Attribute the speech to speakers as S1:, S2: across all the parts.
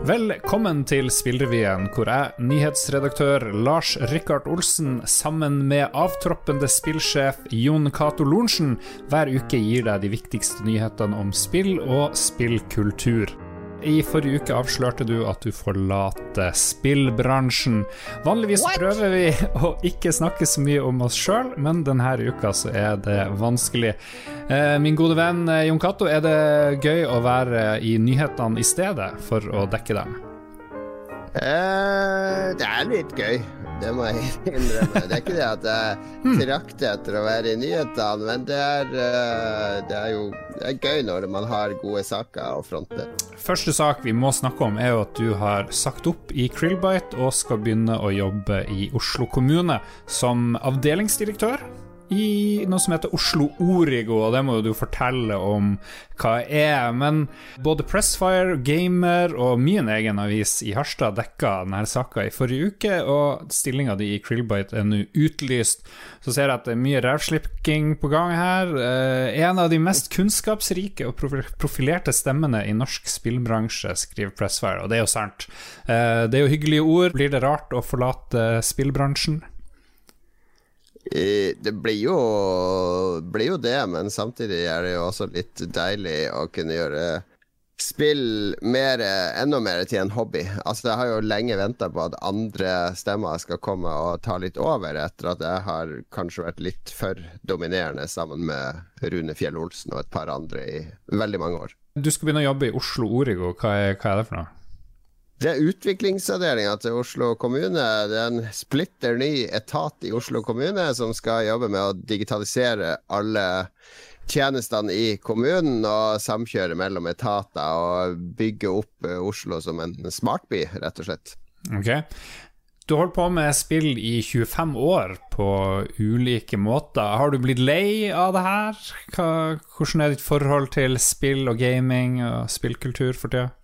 S1: Velkommen til Spillrevyen, hvor jeg, nyhetsredaktør Lars Rikard Olsen, sammen med avtroppende spillsjef Jon Cato Lorentzen, hver uke gir deg de viktigste nyhetene om spill og spillkultur. I forrige uke avslørte du at du forlater spillbransjen. Vanligvis
S2: What?
S1: prøver vi å ikke snakke så mye om oss sjøl, men denne uka så er det vanskelig. Eh, Min gode venn eh, Jon Cato, er det gøy å være i nyhetene i stedet for å dekke dem?
S2: Eh, det er litt gøy, det må jeg innrømme. Det er ikke det at jeg trakter etter å være i nyhetene, men det er, eh, det er jo det er gøy når man har gode saker å fronte.
S1: Første sak vi må snakke om, er jo at du har sagt opp i Krillbite og skal begynne å jobbe i Oslo kommune som avdelingsdirektør i noe som heter Oslo Origo, og det må jo du fortelle om hva er. Men både Pressfire, Gamer og min egen avis i Harstad dekka denne saka i forrige uke, og stillinga di i Krillbite er nå utlyst. Så ser jeg at det er mye rævslipking på gang her. Eh, en av de mest kunnskapsrike og profilerte stemmene i norsk spillbransje, skriver Pressfire, og det er jo sant. Eh, det er jo hyggelige ord. Blir det rart å forlate spillbransjen?
S2: Det blir jo, blir jo det, men samtidig er det jo også litt deilig å kunne gjøre spill mer, enda mer til en hobby. Altså Jeg har jo lenge venta på at andre stemmer skal komme og ta litt over, etter at jeg har kanskje vært litt for dominerende sammen med Rune Fjell Olsen og et par andre i veldig mange år.
S1: Du skal begynne å jobbe i Oslo Origo, hva er, hva er det for noe?
S2: Det er utviklingsavdelinga til Oslo kommune. Det er en splitter ny etat i Oslo kommune som skal jobbe med å digitalisere alle tjenestene i kommunen og samkjøre mellom etater og bygge opp eh, Oslo som en smartby, rett og slett.
S1: Ok. Du har holdt på med spill i 25 år på ulike måter. Har du blitt lei av det her? Hva, hvordan er ditt forhold til spill og gaming og spillkultur for tida?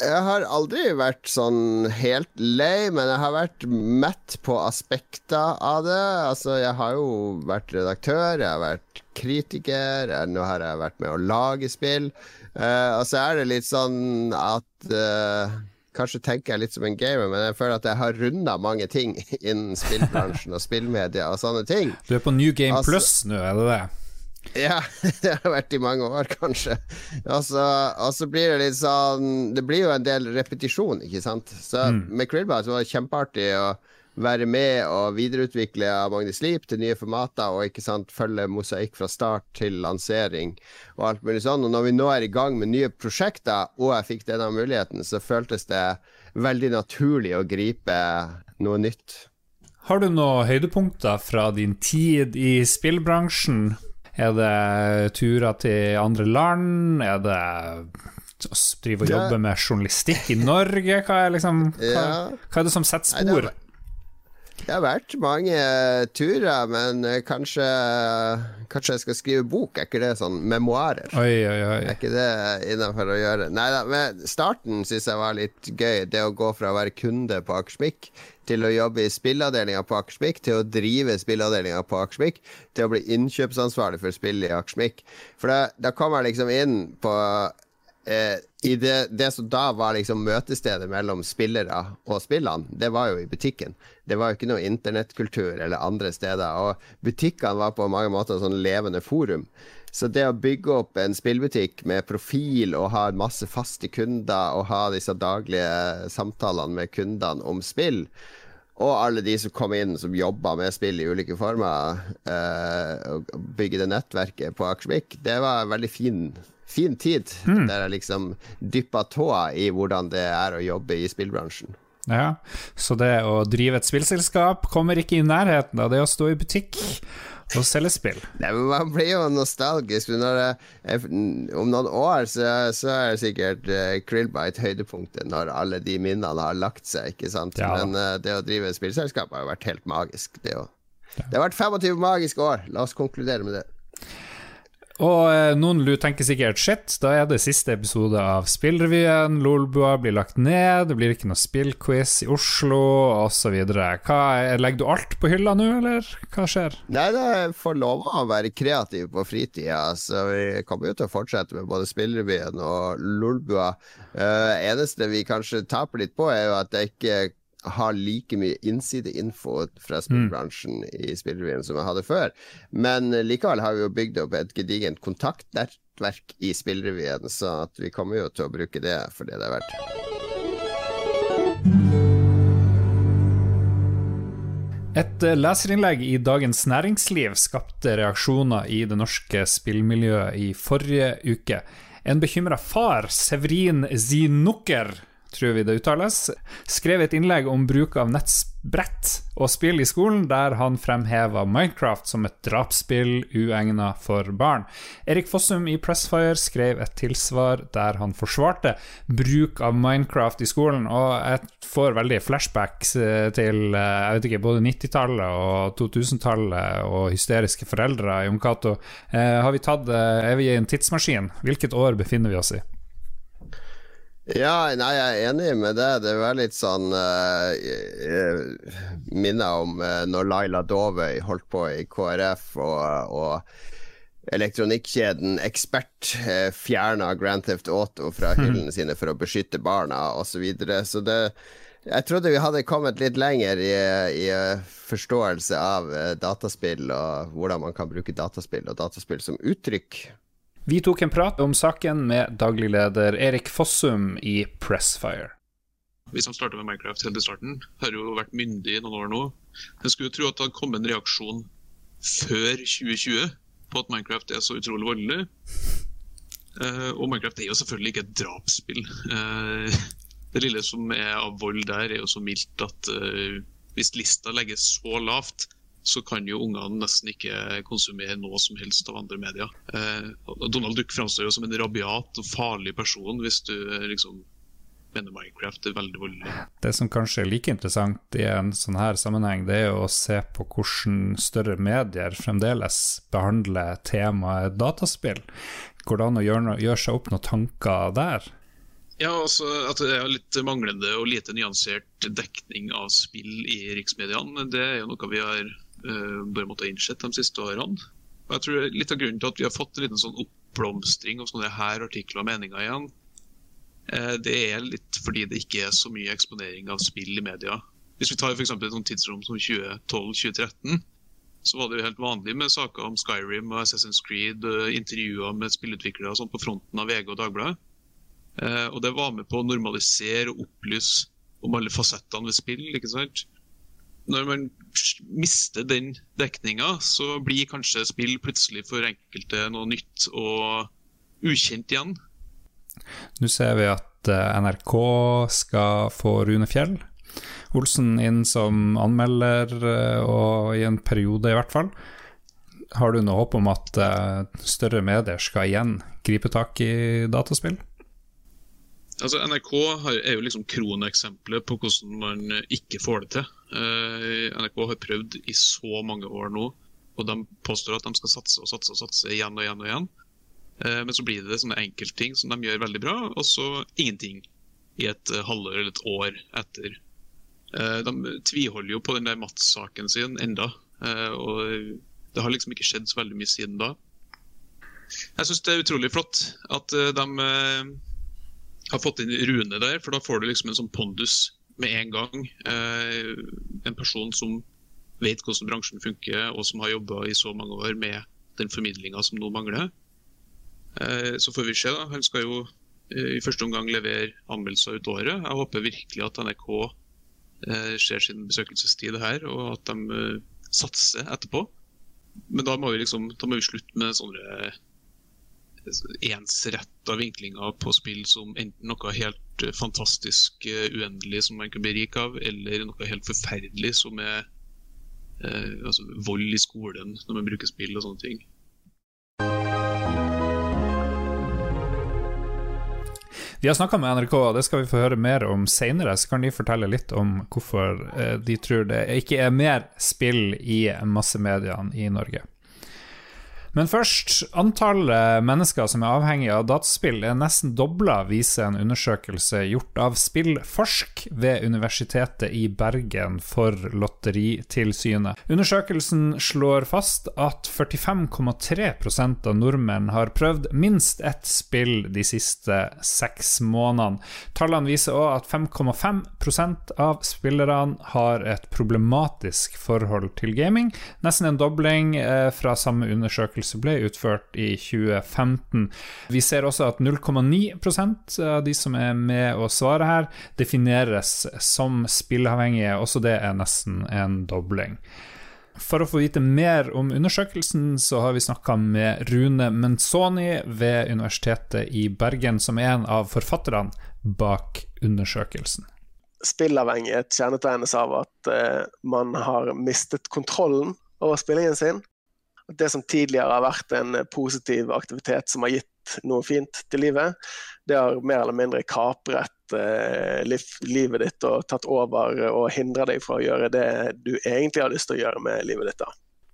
S2: Jeg har aldri vært sånn helt lei, men jeg har vært mett på aspekter av det. Altså, jeg har jo vært redaktør, jeg har vært kritiker, jeg, nå har jeg vært med å lage spill. Uh, og så er det litt sånn at uh, Kanskje tenker jeg litt som en gamer, men jeg føler at jeg har runda mange ting innen spillbransjen og spillmedia og sånne ting.
S1: Du er på New Game
S2: Altså-
S1: Plus nå, er det det?
S2: Ja, det har vært i mange år, kanskje. Og så, og så blir det litt sånn Det blir jo en del repetisjon, ikke sant. Så med Krillbite var det kjempeartig å være med og videreutvikle av Magnus Sleep til nye formater, og ikke sant, følge mosaikk fra start til lansering og alt mulig sånn. Og når vi nå er i gang med nye prosjekter, og jeg fikk denne muligheten, så føltes det veldig naturlig å gripe noe nytt.
S1: Har du noen høydepunkter fra din tid i spillbransjen? Er det turer til andre land? Er det å drive og jobbe med journalistikk i Norge? Hva er, liksom, hva, hva er det som setter spor?
S2: har- Det har vært mange turer, men eh, kanskje Kanskje jeg skal skrive bok? Er ikke det sånn memoarer?
S1: Oi, oi, oi.
S2: Er ikke det innafor å gjøre? Nei da, men starten syns jeg var litt gøy. Det å gå fra å være kunde på Akersmik til å jobbe i spillavdelinga på Akersmik, til å drive spillavdelinga på Akersmik, til å bli innkjøpsansvarlig for spill i Akersmik. For da, da kommer jeg liksom inn på eh, i det, det som da var liksom møtestedet mellom spillere og spillene, det var jo i butikken. Det var jo ikke noe internettkultur eller andre steder. Og butikkene var på mange måter sånn levende forum. Så det å bygge opp en spillbutikk med profil og ha masse faste kunder og ha disse daglige samtalene med kundene om spill, og alle de som kom inn som jobba med spill i ulike former, øh, og bygge det nettverket på Akersvik, det var en veldig fin, fin tid. Der jeg liksom dyppa tåa i hvordan det er å jobbe i spillbransjen.
S1: Ja, så det å drive et spillselskap kommer ikke i nærheten av det å stå i butikk og selge spill.
S2: Nei, men Man blir jo nostalgisk. Når jeg, om noen år så, så er det sikkert uh, Krillbite høydepunktet, når alle de minnene har lagt seg. ikke sant?
S1: Ja.
S2: Men eh, det å drive et spillselskap har jo vært helt magisk. Det, å, det har vært 25 magiske år. La oss konkludere med det.
S1: Og eh, noen tenker sikkert shit, da er det siste episode av Spillrevyen. Lolbua blir lagt ned, det blir ikke noe spillquiz i Oslo osv. Legger du alt på hylla nå, eller hva skjer?
S2: Nei, det får lov å være kreativ på fritida. Så vi kommer jo til å fortsette med både Spillrevyen og Lolbua. Uh, eneste vi kanskje taper litt på, er jo at det ikke har like mye innsideinfo fra spillbransjen mm. i spillrevyen som jeg hadde før. Men likevel har vi jo bygd opp et gedigent kontaktnettverk i spillrevyen, så vi kommer jo til å bruke det for det det er verdt.
S1: Et eh, leserinnlegg i Dagens Næringsliv skapte reaksjoner i det norske spillmiljøet i forrige uke. En bekymra far, Severin Zinukker, tror vi det uttales, skrev et innlegg om bruk av nettbrett og spill i skolen, der han fremheva Minecraft som et drapsspill uegna for barn. Erik Fossum i Pressfire skrev et tilsvar der han forsvarte bruk av Minecraft i skolen, og jeg får veldig flashbacks eh, til eh, jeg vet ikke, både 90-tallet og 2000-tallet og hysteriske foreldre. Jon Cato, eh, er vi i en tidsmaskin? Hvilket år befinner vi oss i?
S2: Ja, nei, jeg er enig med det. Det var litt sånn uh, Minner om uh, når Laila Dovøy holdt på i KrF, og, og elektronikkjeden Ekspert uh, fjerna Grand Theft Auto fra hmm. hyllene sine for å beskytte barna, osv. Så, videre. så det jeg trodde vi hadde kommet litt lenger i, i forståelse av dataspill og hvordan man kan bruke dataspill og dataspill som uttrykk.
S1: Vi tok en prat om saken med daglig leder Erik Fossum i Pressfire.
S3: Vi som starta med Minecraft helt i starten, har jo vært myndige i noen år nå. Jeg skulle jo tro at det hadde kommet en reaksjon før 2020 på at Minecraft er så utrolig voldelig. Uh, og Minecraft er jo selvfølgelig ikke et drapsspill. Uh, det lille som er av vold der, er jo så mildt at uh, hvis lista legges så lavt, så kan jo ungene nesten ikke konsumere noe som helst av andre medier. Eh, Donald Duck framstår jo som en rabiat og farlig person hvis du eh, liksom mener Minecraft er veldig voldelig.
S1: Det som kanskje er like interessant i en sånn her sammenheng, det er jo å se på hvordan større medier fremdeles behandler temaet dataspill. Går det an å gjøre, gjøre seg opp noen tanker der?
S3: Ja, altså At det er litt manglende og lite nyansert dekning av spill i riksmediene, det er jo noe vi har uh, bare måtte ha innsett de siste årene. Og jeg tror Litt av grunnen til at vi har fått en liten sånn oppblomstring av sånne her artikler og meninger igjen, uh, det er litt fordi det ikke er så mye eksponering av spill i media. Hvis vi tar for et sånt tidsrom som 2012-2013, så var det jo helt vanlig med saker om Skyrim og Assassin's Creed, intervjuer med spillutviklere og sånt på fronten av VG og Dagbladet. og det var med på å normalisere og opplyse om alle fasettene ved spill. ikke sant? Når man mister den dekninga, så blir kanskje spill plutselig for enkelte noe nytt og ukjent igjen.
S1: Nå ser vi at eh, NRK skal få Rune Fjell Olsen inn som anmelder, eh, og i en periode i hvert fall. Har du noe håp om at eh, større medier skal igjen gripe tak i dataspill?
S3: Altså, NRK er jo liksom kroneksempelet på hvordan man ikke får det til. Uh, NRK har prøvd i så mange år nå, og de påstår at de skal satse og satse og satse igjen og igjen. og igjen. Uh, men så blir det sånne enkeltting som de gjør veldig bra, og så ingenting i et uh, halvår eller et år etter. de tviholder jo på den der Mats-saken sin enda, og det har liksom ikke skjedd så veldig mye siden da. Jeg syns det er utrolig flott at de har fått inn Rune der, for da får du liksom en sånn pondus med en gang. Eh, en person som vet hvordan bransjen funker, og som har jobba i så mange år med den formidlinga som nå mangler. Eh, så får vi se. da. Han skal jo eh, i første omgang levere anmeldelser ut året. Jeg håper virkelig at NRK ser sin besøkelsestid her, og at de satser etterpå. Men da må vi liksom, da må vi slutte med sånne ensretta vinklinger på spill som enten noe helt eh, fantastisk uh, uendelig som man kan bli rik av, eller noe helt forferdelig som er eh, altså, vold i skolen når man bruker spill og sånne ting.
S1: Vi har snakka med NRK, og det skal vi få høre mer om seinere. Så kan de fortelle litt om hvorfor de tror det ikke er mer spill i massemediene i Norge. Men først, antallet mennesker som er avhengig av dataspill er nesten dobla, viser en undersøkelse gjort av Spillforsk ved Universitetet i Bergen for Lotteritilsynet. Undersøkelsen slår fast at 45,3% av nordmenn har prøvd minst ett spill de siste seks månedene. Tallene viser òg at 5,5% av spillerne har et problematisk forhold til gaming, nesten en dobling eh, fra samme undersøkelse undersøkelse ble utført i 2015. Vi ser også at 0,9% av de som er med å svare her, defineres som spilleavhengige. Også det er nesten en dobling. For å få vite mer om undersøkelsen, så har vi snakka med Rune Menzoni ved Universitetet i Bergen, som er en av forfatterne bak undersøkelsen.
S4: Spillavhengighet kjennetegnes av at uh, man har mistet kontrollen over spillingen sin det som tidligere har vært en positiv aktivitet som har gitt noe fint til livet, det har mer eller mindre kapret eh, livet ditt og tatt over og hindra deg fra å gjøre det du egentlig har lyst til å gjøre med livet ditt. da.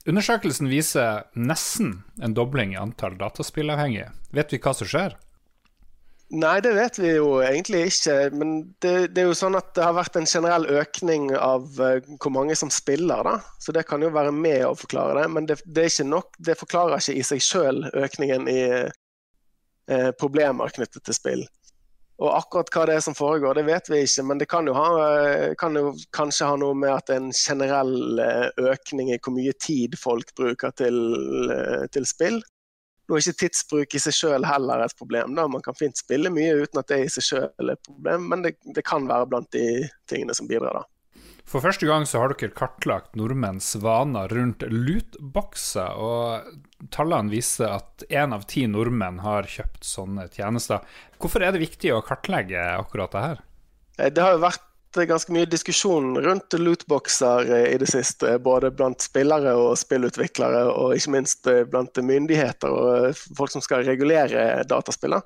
S1: Undersøkelsen viser nesten en dobling i antall dataspillavhengige. Vet vi hva som skjer?
S4: Nei, det vet vi jo egentlig ikke. Men det, det, er jo sånn at det har vært en generell økning av uh, hvor mange som spiller. da. Så det kan jo være med å forklare det. Men det, det nok, det forklarer ikke i seg sjøl økningen i eh, problemer knyttet til spill. Og akkurat hva det er som foregår, det vet vi ikke. Men det kan jo, ha, eh, kan jo kanskje ha noe med at det er en generell økning i hvor mye tid folk bruker til, til spill. Nå er ikke tidsbruk i seg selv heller et problem. da. Man kan fint spille mye uten at det i seg selv er et problem, men det, det kan være blant de tingene som bidrar. da.
S1: For første gang så har dere kartlagt nordmenns vaner rundt lootboxer, og tallene viser at én av ti nordmenn har kjøpt sånne tjenester. Hvorfor er det viktig å kartlegge akkurat det her?
S4: Eh, det har jo vært ganske mye diskusjon rundt lootboxer eh, i det siste. Både blant spillere og spillutviklere, og ikke minst eh, blant myndigheter og eh, folk som skal regulere dataspillene.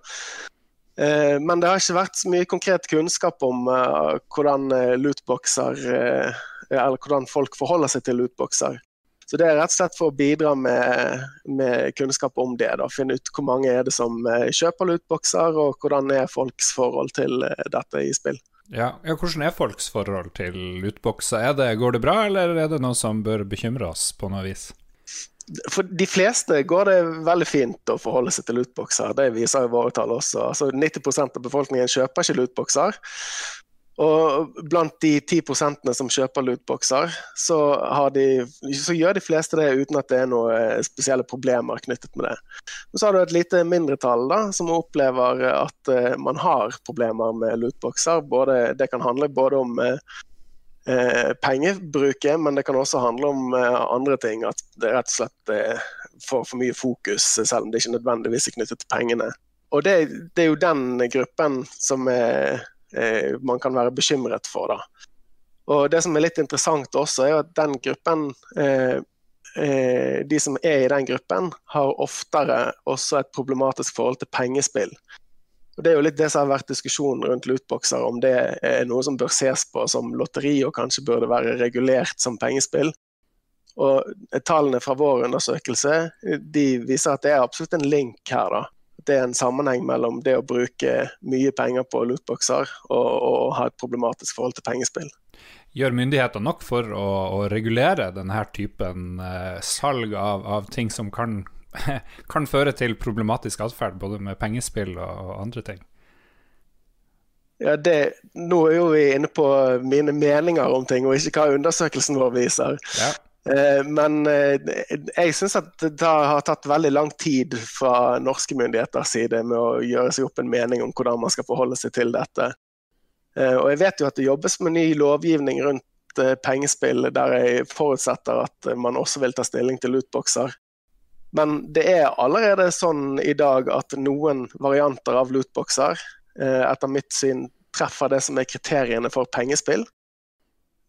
S4: Men det har ikke vært så mye konkret kunnskap om hvordan lootboxer Eller hvordan folk forholder seg til lootboxer. Så det er rett og slett for å bidra med, med kunnskap om det. Da. Finne ut hvor mange er det som kjøper lootboxer, og hvordan er folks forhold til dette i spill.
S1: Ja, ja, Hvordan er folks forhold til lootboxer? Går det bra, eller er det noe som bør bekymre oss på noe vis?
S4: For de fleste går det veldig fint å forholde seg til lootboxer. Det viser jo våre tall også. Altså 90% av befolkningen kjøper ikke lootboxer. Og blant de 10% som kjøper lootboxer, så, de, så, gjør de fleste det uten at det er noen spesielle problemer knyttet med det. Men så har du et lite mindretall da, som opplever at uh, man har problemer med lootboxer. Både, det kan handle både om uh, pengebruket, men det kan også handle om andre ting. At det rett og slett får for mye fokus, selv om det ikke nødvendigvis er knyttet til pengene. Og det, det er jo den gruppen som er eh, man kan være bekymret for. Da. Og Det som er litt interessant også, er at den gruppen eh, eh, de som er i den gruppen, har oftere også et problematisk forhold til pengespill. Og Det er jo litt det som har vært diskusjonen rundt lootboxer, om det er noe som bør ses på som lotteri og kanskje burde være regulert som pengespill. Og Tallene fra vår undersøkelse de viser at det er absolutt en link her. da det er en sammenheng mellom det å bruke mye penger på lootboxer og, og ha et problematisk forhold til pengespill.
S1: Gjør myndighetene nok for å, å regulere denne typen eh, salg av, av, ting som kan, kan føre til problematisk atferd, både med pengespill og, og andre ting?
S4: Ja, det, Nå er jo vi inne på mine meninger om ting, og ikke hva undersøkelsen vår viser. Ja. Eh, men eh, jeg syns at det har tatt veldig lang tid fra norske myndigheters side med å gjøre seg opp en mening om hvordan man skal forholde seg til dette. Eh, og jeg vet jo at det jobbes med ny lovgivning rundt pengespill, der jeg forutsetter at man også vil ta stilling til lootboxer. Men det er allerede sånn i dag at noen varianter av lootboxer etter mitt syn treffer det som er kriteriene for pengespill.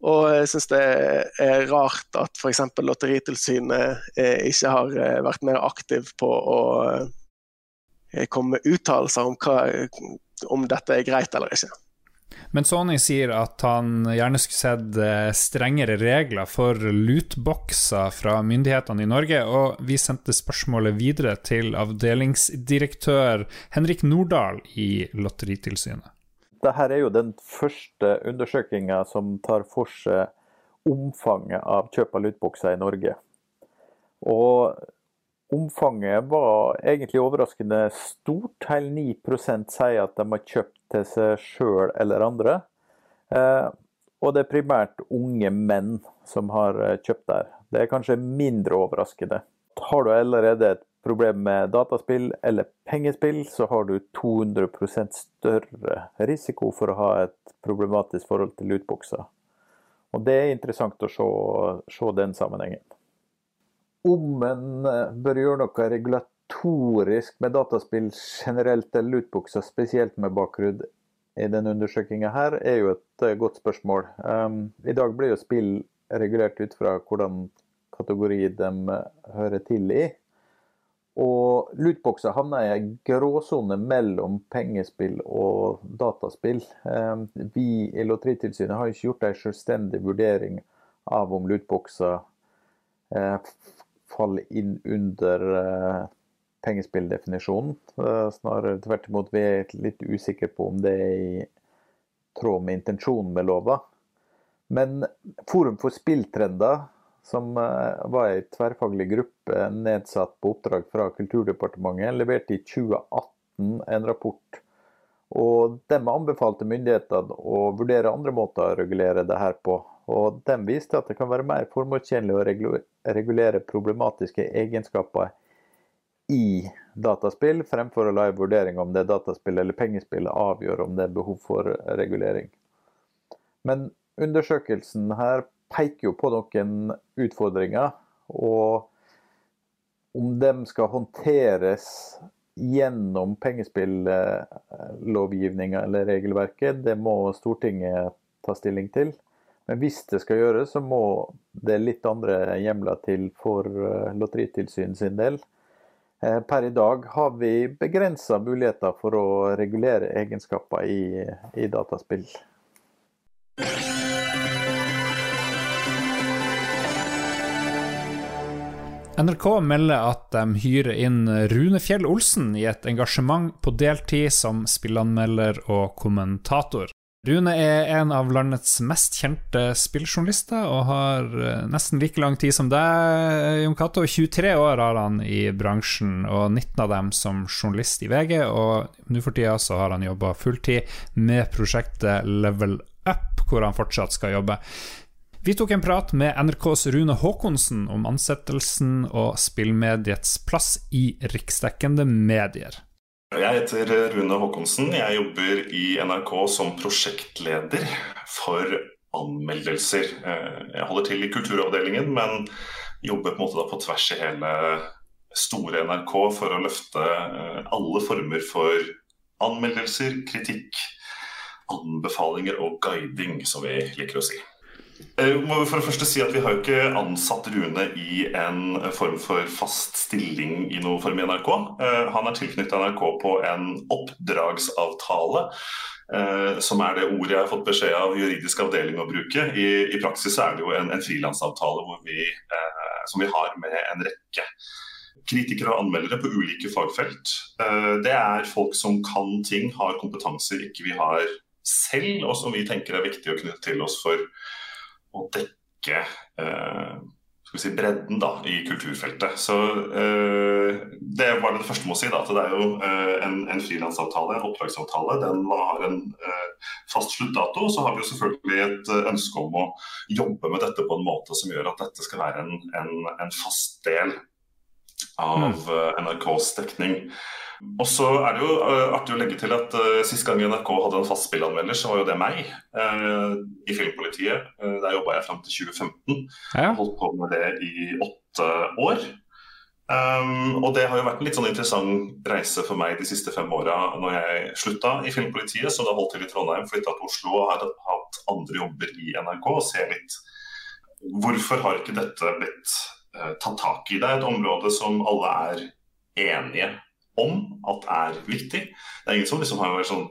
S4: Og jeg syns det er rart at f.eks. Lotteritilsynet eh, ikke har eh, vært mer aktiv på å eh, komme med uttalelser om, om dette er greit eller ikke.
S1: Men Sony sier at han gjerne skulle sett strengere regler for lootboxer fra myndighetene i Norge, og vi sendte spørsmålet videre til avdelingsdirektør Henrik Nordahl i Lotteritilsynet.
S5: Dette er jo den første undersøkelsen som tar for seg omfanget av kjøp av lootbokser i Norge. Og omfanget var egentlig overraskende stort. Hele 9% sier at de har kjøpt til seg sjøl eller andre. Eh, og det er primært unge menn som har eh, kjøpt der. Det er kanskje mindre overraskende. Har du allerede et problem med dataspill eller pengespill, så har du 200% større risiko for å ha et problematisk forhold til lootboxer. Og det er interessant å se, se den sammenhengen. Om en eh, bør gjøre noe regulatorisk med dataspill generelt eller lootboxer, spesielt med bakgrunn i denne undersøkinga her, er jo et uh, godt spørsmål. Um, I dag blir jo spill regulert ut fra hvordan kategori de uh, hører til i. Og lootboxer havner i en gråsone mellom pengespill og dataspill. Um, vi i Lotteritilsynet har ikke gjort en selvstendig vurdering av om lootboxer uh, faller inn under pengespilldefinisjonen. Snarere tvert imot, vi er litt usikre på om det er i tråd med intensjonen med lova. Men Forum for spilltrender, som eh, var ei tverrfaglig gruppe nedsatt på oppdrag fra Kulturdepartementet, leverte i 2018 en rapport. Og De anbefalte myndighetene å vurdere andre måter å regulere det her på. Og De viste at det kan være mer formålstjenlig å regulere problematiske egenskaper i dataspill, fremfor å la en vurdering om det er dataspill eller pengespill avgjør om det er behov for regulering. Men undersøkelsen her peker jo på noen utfordringer. Og om de skal håndteres gjennom pengespillovgivninga eller regelverket, det må Stortinget ta stilling til. Men hvis det skal gjøres, så må det litt andre hjemler til for eh, Lotteritilsynet sin del. Eh, per i dag har vi begrensa muligheter for å regulere egenskaper i, i dataspill.
S1: NRK melder at de hyrer inn Rune Fjell Olsen i et engasjement på deltid som spillanmelder og kommentator. Rune er en av landets mest kjente spilljournalister og har eh, nesten like lang tid som deg, Jon Cato. 23 år har han i bransjen, og 19 av dem som journalist i VG. Og nå for tida så har han jobba fulltid med prosjektet Level Up, hvor han fortsatt skal jobbe. Vi tok en prat med NRKs Rune Haakonsen om ansettelsen og spillmediets plass i riksdekkende medier.
S6: Jeg heter Rune Haakonsen. Jeg jobber i NRK som prosjektleder for anmeldelser. Eh, jeg holder til i kulturavdelingen, men jobber på, på tvers i hele store NRK for å løfte eh, alle former for anmeldelser, kritikk, anbefalinger og guiding, som vi liker å si. Jeg eh, må for det første si at Vi har jo ikke ansatt Rune i en form for fast stilling i noen form i NRK. Eh, han er tilknyttet NRK på en oppdragsavtale, eh, som er det ordet jeg har fått beskjed av juridisk avdeling å bruke. I, i praksis er det jo en, en frilansavtale som vi har med en rekke kritikere og anmeldere på ulike fagfelt. Det er folk som kan ting, har kompetanse ikke vi har selv, og som vi tenker er viktig å knytte til oss for å dekke eh, si, bredden da, i kulturfeltet. Så eh, Det var det første må si. da, at Det er jo eh, en, en frilansavtale, en oppdragsavtale. Den har en fast sluttdato. Så har vi jo selvfølgelig et ønske om å jobbe med dette på en måte som gjør at dette skal være en, en, en fast del av mm. Eh, NRKs dekning. Og så er det jo uh, artig å legge til at uh, Sist gang NRK hadde en fast spillanmelder, så var jo det meg uh, i Filmpolitiet. Uh, der jobba jeg fram til 2015. Ja. Holdt på med det i åtte år. Um, og det har jo vært en litt sånn interessant reise for meg de siste fem åra når jeg slutta i Filmpolitiet. Så da holdt til i Trondheim, flytta til Oslo og har hatt andre jobber i NRK. Og ser litt hvorfor har ikke dette blitt tatt tak i. Det er et område som alle er enige om at er viktig. Det er ingen som liksom har sånn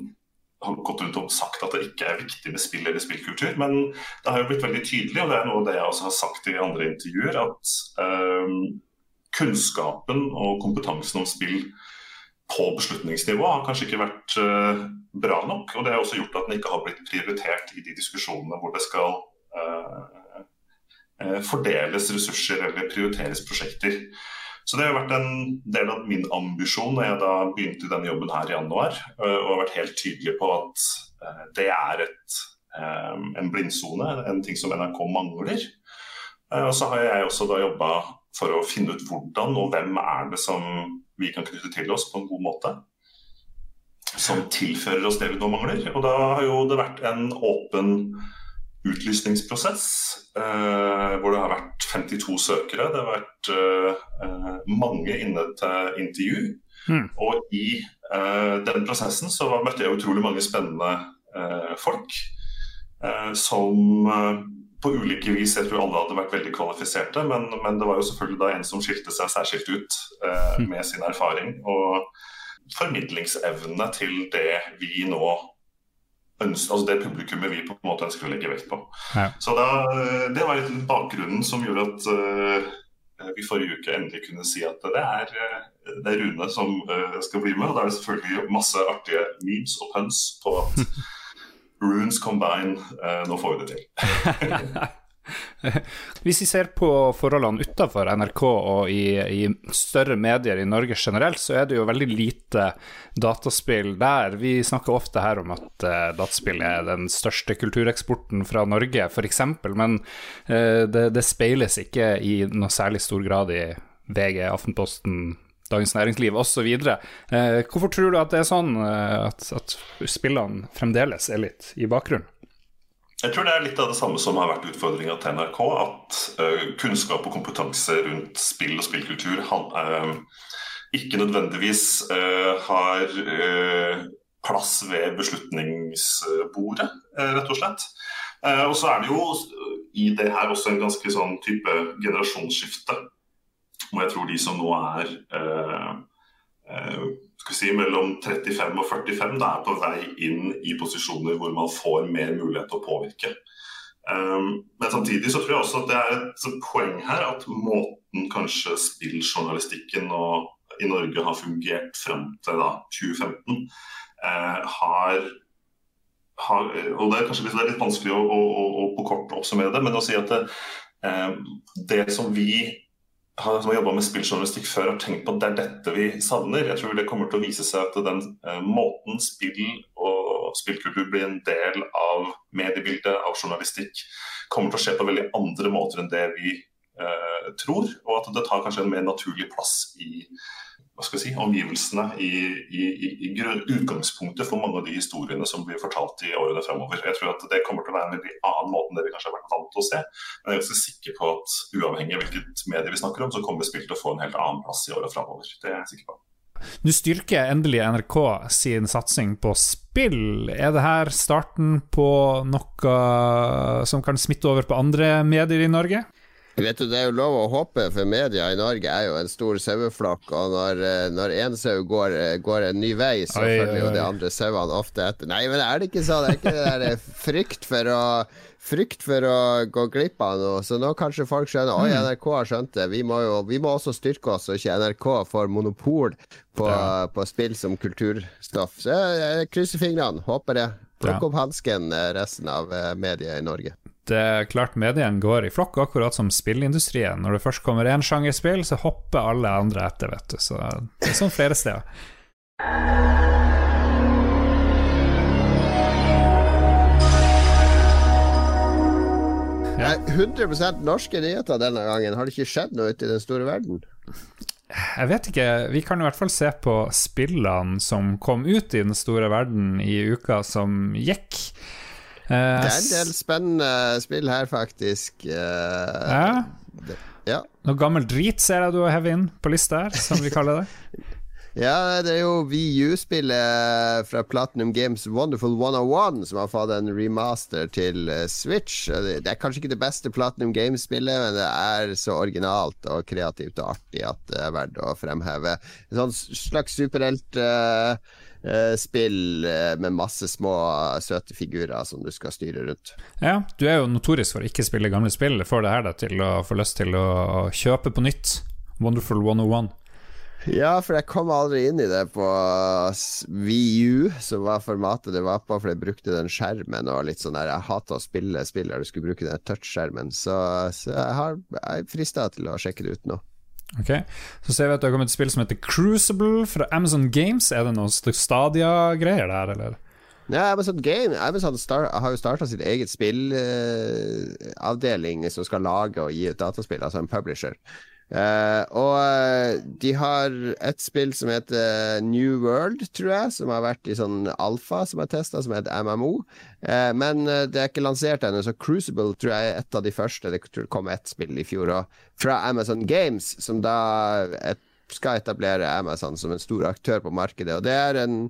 S6: har gått rundt og sagt at det ikke er viktig med spill eller spillkultur, men det har jo blitt veldig tydelig, og det er noe av det jeg også har sagt i andre intervjuer, at um, kunnskapen og kompetansen om spill på beslutningsnivå har kanskje ikke vært uh, bra nok. og Det har også gjort at den ikke har blitt prioritert i de diskusjonene hvor det skal uh, fordeles ressurser eller prioriteres prosjekter. Så det har vært en del av min ambisjon da jeg da begynte denne jobben her i januar, øh, og har vært helt tydelig på at øh, det er et, en blindsone, en ting som NRK mangler. Og så har jeg også da jobba for å finne ut hvordan og hvem er det som vi kan knytte til oss på en god måte. Som tilfører oss det vi nå mangler. Og da har jo det vært en åpen utlysningsprosess eh, hvor det har vært 52 søkere. Det har vært eh, mange inne til intervju. Mm. Og i eh, den prosessen så møtte jeg utrolig mange spennende eh, folk eh, som eh, på ulike vis jeg tror alle hadde vært veldig kvalifiserte, men, men, det var jo selvfølgelig da en som skilte seg særskilt ut mm. med sin erfaring og formidlingsevne til det vi nå ønsker, altså det publikummet vi på en måte ønsker å legge vekt på. Ja. Så da, Det var litt bakgrunnen som gjorde at uh, vi forrige uke endelig kunne si at det er, eh, det er Rune som uh, skal bli med. og Da er det selvfølgelig masse artige memes og puns på at Runes combine, uh, nå får vi det til.
S1: Hvis vi ser på forholdene utenfor NRK og i, i, større medier i Norge generelt, så er det jo veldig lite dataspill der. Vi snakker ofte her om at uh, dataspill er den største kultureksporten fra Norge, f.eks., men uh, det, det, speiles ikke i noe særlig stor grad i VG, Aftenposten, Dagens Næringsliv osv. Uh, hvorfor tror du at det er sånn uh, at, at spillene fremdeles er litt i bakgrunnen?
S6: Jeg tror det er litt av det samme som har vært utfordringa til NRK. At uh, kunnskap og kompetanse rundt spill og spillkultur uh, ikke nødvendigvis uh, har plass ved beslutningsbordet, rett og slett. og så er det jo i det her også en ganske sånn type generasjonsskifte. Og jeg tror de som nå er skal si, mellom 35 og 45 da er på vei inn i posisjoner hvor man får mer mulighet til å påvirke. Um, men samtidig så tror jeg også at det er et poeng her at måten kanskje spilljournalistikken i Norge har fungert frem til da 2015, eh, har, har, Og det er kanskje litt, litt vanskelig å, å, å, å, på kort oppsummere det, men å si at det, eh, det som vi som har jobba med spilljournalistikk før, har tenkt på at det er dette vi savner. Jeg tror det kommer til å vise seg at den eh, måten spill og spillkultur blir en del av mediebildet, av journalistikk, kommer til å skje på veldig andre måter enn det vi eh, tror. Og at det tar kanskje en mer naturlig plass i hva skal jeg si, omgivelsene i, i, i, utgangspunktet for mange av de historiene som blir fortalt i årene fremover. Jeg tror at Det kommer til å være en veldig annen måte enn det vi kanskje har vært vant til å se. Men jeg er også sikker på at uavhengig av hvilket medie vi snakker om, så kommer spill til å få en helt annen plass i årene fremover. Det er jeg sikker på.
S1: Nå styrker endelig NRK sin satsing på spill. Er det her starten på noe som kan smitte over på andre medier i Norge?
S2: Vet du, Det er jo lov å håpe, for media i Norge er jo en stor saueflokk. Og når, eh, når en sau går, eh, går, en ny vei, så oi, følger jo de andre sauene ofte etter. Nei, men er det ikke sånn? Det er ikke det der eh, frykt for å Frykt for å gå glipp av noe. Så nå kanskje folk skjønner Oi, mm. NRK har skjønt det. Vi må jo vi må også styrke oss, så ikke NRK får monopol på, ja. på spill som kulturstoff. Så jeg krysser fingrene. Håper det. Plukk opp hansken, resten av media i Norge
S1: det klart mediene går i flokk, akkurat som spillindustrien. Når det først kommer én sjanger spill, så hopper alle andre etter, vet du. Så det er sånn flere steder.
S2: Ja. 100 norske nyheter denne gangen. Har det ikke skjedd noe ute i den store verden?
S1: Jeg vet ikke. Vi kan i hvert fall se på spillene som kom ut i den store verden i uka som gikk.
S2: Eh, det er en del spennende spill her, faktisk.
S1: Eh, ja. Det, ja. Noe gammel drit ser jeg du har hevet inn på lista her, som vi kaller det.
S2: Ja, det er jo VU-spillet fra Platinum Games Wonderful 101 som har fått en remaster til eh, Switch. Det er kanskje ikke det beste Platinum Games-spillet, men det er så originalt og kreativt og artig at det er verdt å fremheve. En sånn slags superhelt uh, uh, spill uh, med masse små, søte figurer som du skal styre rundt.
S1: Ja, du er jo notorisk for å ikke spille gamle spill. Får det her deg til å få lyst til å kjøpe på nytt? Wonderful 101.
S2: Ja, for jeg kom aldri inn i det på VU, som var formatet det var på, for jeg brukte den skjermen og litt sånn der Jeg hata å spille spill der du skulle bruke den touchskjermen, så, så jeg, har, jeg frista til å sjekke det ut nå.
S1: Ok, Så ser vi at det har kommet et spill som heter Crucible fra Amazon Games. Er det noen Stadia-greier der, eller?
S2: Ja, Amazon Game Amazon har jo starta sitt eget spillavdeling uh, som skal lage og gi ut dataspill, altså en publisher. Uh, og uh, de har et spill som heter New World, tror jeg, som har vært i sånn alfa, som er testa, som heter MMO. Uh, men det er ikke lansert ennå, så Crucible tror jeg er et av de første. Det kom ett spill i fjor òg, fra Amazon Games, som da et, skal etablere Amazon som en stor aktør på markedet. Og det er en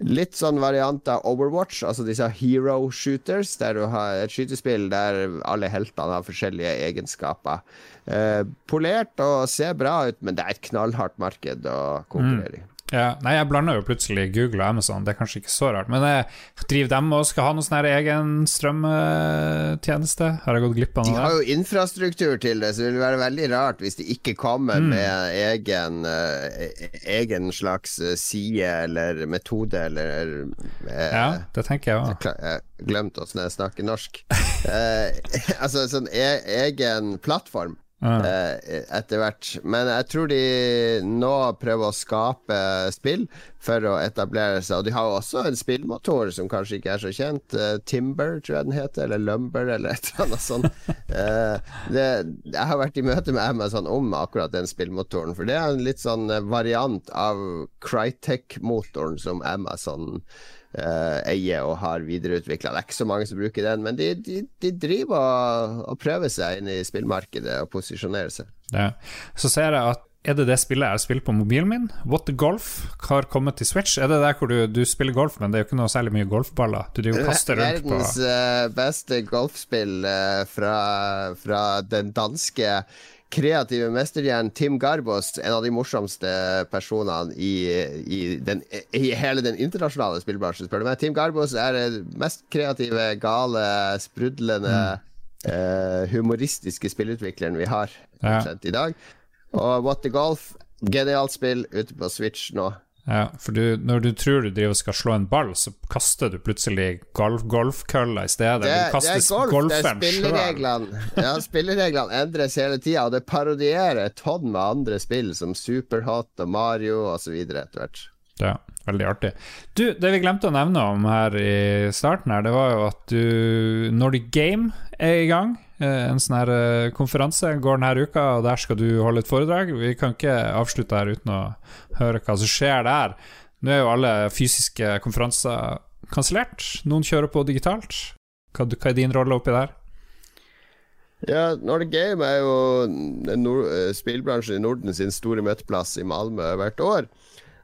S2: Litt sånn variant av Overwatch, altså disse hero shooters, der du har et skytespill der alle heltene har forskjellige egenskaper. Eh, polert og ser bra ut, men det er et knallhardt marked å konkurrere i.
S1: Mm. Ja, nei, jeg blander jo plutselig Google og Amazon, det er kanskje ikke så rart. Men jeg driver dem og skal ha noen sånn egen strømtjeneste? Har jeg gått glipp av noe?
S2: De har jo infrastruktur til det, så det vil være veldig rart hvis de ikke kommer mm. med egen, uh, egen slags eh, side eller metode eller
S1: Ja, det tenker jeg òg.
S2: Jeg glemte åssen jeg snakker norsk. altså sånn e egen plattform. Uh, etter hvert. Men jeg tror de nå prøver å skape spill for å etablere seg. Og de har jo også en spillmotor som kanskje ikke er så kjent. Uh, Timber, tror jeg den heter. Eller Lumber, eller et eller annet sånt. Uh, det, jeg har vært i møte med Amazon om akkurat den spillmotoren. For det er en litt sånn variant av Crytek-motoren som Amazon uh, eier og har videreutvikla. Det er ikke så mange som bruker den, men de, de, de driver og, prøver seg inn i spillmarkedet og posisjonerer seg.
S1: Ja. Så ser jeg at er det det spillet jeg har spilt på mobilen min? What the Golf har kommet til Switch. Er det der hvor du, du spiller golf, men det er jo ikke noe særlig mye golfballer? Du driver og kaster rundt
S2: på Verdens uh, beste golfspill uh, fra, fra den danske kreative mesterhjernen Tim Garbos, en av de morsomste personene i, i, den, i hele den internasjonale spillbransjen, spør du meg. Tim Garbos er den mest kreative, gale, sprudlende, mm. uh, humoristiske spillutvikleren vi har ja. i dag. Og What the Golf, genialt spill ute på Switch nå.
S1: Ja, for du, når du tror du driver skal slå en ball, så kaster du plutselig golf, golfkølla i stedet.
S2: Det, det er golf, det er spillereglene. ja, spillereglene endres hele tida, og det parodierer et tonn med andre spill, som Superhot og Mario osv. etter hvert.
S1: Ja, veldig artig. Du, det vi glemte å nevne om her i starten, her, det var jo at du når du Game er i gang. Eh, en sånn her eh, konferanse går denne uka, og der skal du holde et foredrag. Vi kan ikke avslutte her uten å høre hva som skjer der. Nå er jo alle fysiske konferanser kansellert. Noen kjører på digitalt. Hva, hva er din rolle oppi der?
S2: Ja, Nordic Game er jo nord eh, spillbransjen i Norden sin store møteplass i Malmö hvert år.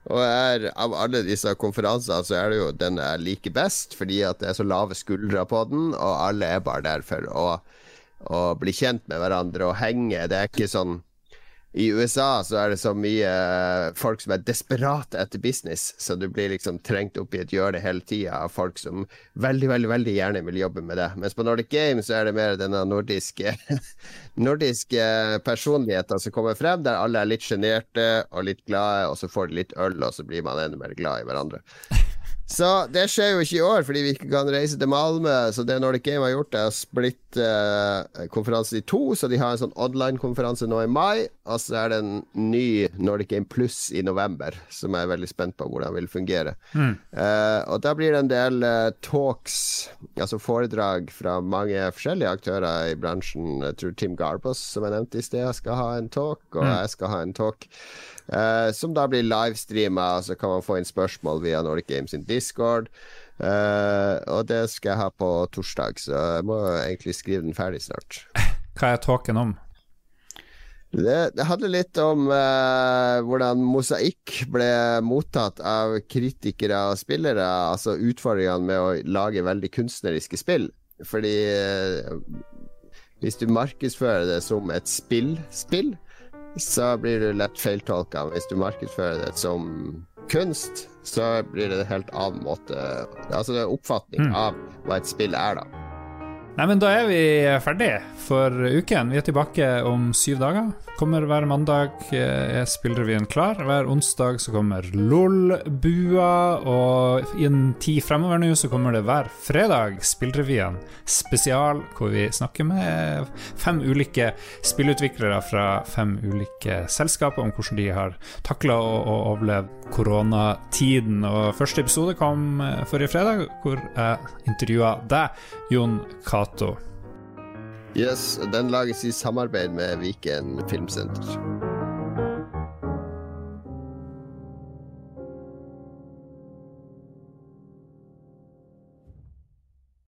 S2: Og er, av alle disse konferansene så er det jo den jeg liker best, fordi at det er så lave skuldre på den, og alle er bare der for å og bli kjent med hverandre og henge. Det er ikke sånn i USA så er det så mye eh, folk som er desperate etter business, så du blir liksom trengt opp i et hjørne hele tida av folk som veldig, veldig veldig gjerne vil jobbe med det. Mens på Nordic Games så er det mer denne nordiske nordiske personligheten som kommer frem, der alle er litt sjenerte og litt glade, og så får de litt øl, og så blir man enda mer glad i hverandre. Så det skjer jo ikke i år, fordi vi ikke kan reise til Malmö. Så det Nordic Game har gjort, er å splitte uh, konferansen i to. Så de har en sånn online-konferanse nå i mai, og så er det en ny Nordic Game Plus i november, som jeg er veldig spent på hvordan vil fungere. Mm. Uh, og da blir det en del uh, talks, altså foredrag fra mange forskjellige aktører i bransjen. Jeg tror Tim Garbos, som jeg nevnte i sted, skal ha en talk, og mm. jeg skal ha en talk. Uh, som da blir livestreama, så kan man få inn spørsmål via Nordic Games in Discord. Uh, og det skal jeg ha på torsdag, så jeg må egentlig skrive den ferdig snart.
S1: Hva er talken om?
S2: Det, det handler litt om uh, hvordan mosaikk ble mottatt av kritikere og spillere. Altså utfordringene med å lage veldig kunstneriske spill. Fordi uh, hvis du markedsfører det som et spill-spill, så blir du lett feiltolka. Hvis du markedsfører det som kunst, så blir det en helt annen måte Altså det er oppfatning mm. av hva et spill er, da.
S1: Nei, men da er vi ferdig for uken. Vi er tilbake om syv dager. Kommer hver mandag er spillrevyen klar. Hver onsdag så kommer LOL-bua, og i en tid fremover nå så kommer det hver fredag Spillrevyen spesial, hvor vi snakker med fem ulike spillutviklere fra fem ulike selskaper om hvordan de har takla og, overleve koronatiden. Og første episode kom forrige fredag, hvor jeg intervjua deg, Jon Cato.
S2: Yes, den lages i samarbeid med Viken Filmsenter.